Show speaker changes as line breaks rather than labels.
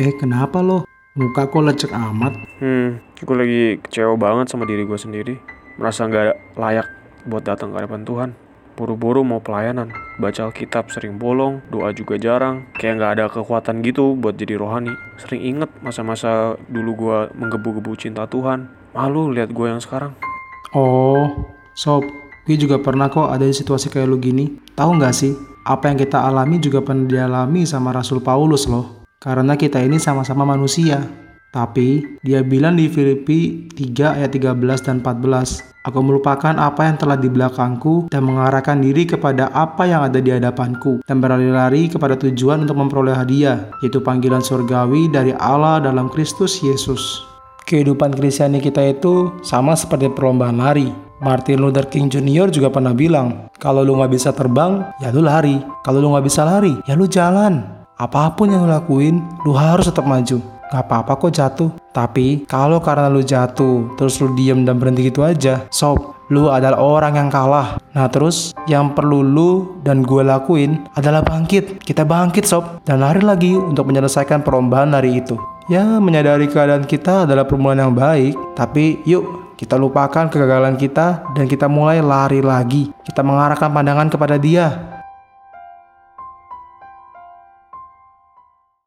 Eh kenapa lo? Muka kok lecek amat?
Hmm, gue lagi kecewa banget sama diri gue sendiri. Merasa nggak layak buat datang ke hadapan Tuhan. Buru-buru mau pelayanan, baca Alkitab sering bolong, doa juga jarang. Kayak nggak ada kekuatan gitu buat jadi rohani. Sering inget masa-masa dulu gue menggebu-gebu cinta Tuhan. Malu lihat gue yang sekarang.
Oh, sob, gue juga pernah kok ada di situasi kayak lu gini. Tahu nggak sih, apa yang kita alami juga pernah dialami sama Rasul Paulus loh. Karena kita ini sama-sama manusia. Tapi dia bilang di Filipi 3 ayat 13 dan 14, Aku melupakan apa yang telah di belakangku dan mengarahkan diri kepada apa yang ada di hadapanku dan berlari-lari kepada tujuan untuk memperoleh hadiah, yaitu panggilan surgawi dari Allah dalam Kristus Yesus. Kehidupan Kristiani kita itu sama seperti perlombaan lari. Martin Luther King Jr. juga pernah bilang, kalau lu nggak bisa terbang, ya lu lari. Kalau lu nggak bisa lari, ya lu jalan. Apa pun yang lu lakuin, lu harus tetap maju. Gak apa-apa kok jatuh. Tapi kalau karena lu jatuh, terus lu diem dan berhenti gitu aja, sob, lu adalah orang yang kalah. Nah terus yang perlu lu dan gue lakuin adalah bangkit. Kita bangkit sob dan lari lagi untuk menyelesaikan perlombaan hari itu. Ya menyadari keadaan kita adalah permulaan yang baik, tapi yuk kita lupakan kegagalan kita dan kita mulai lari lagi. Kita mengarahkan pandangan kepada dia.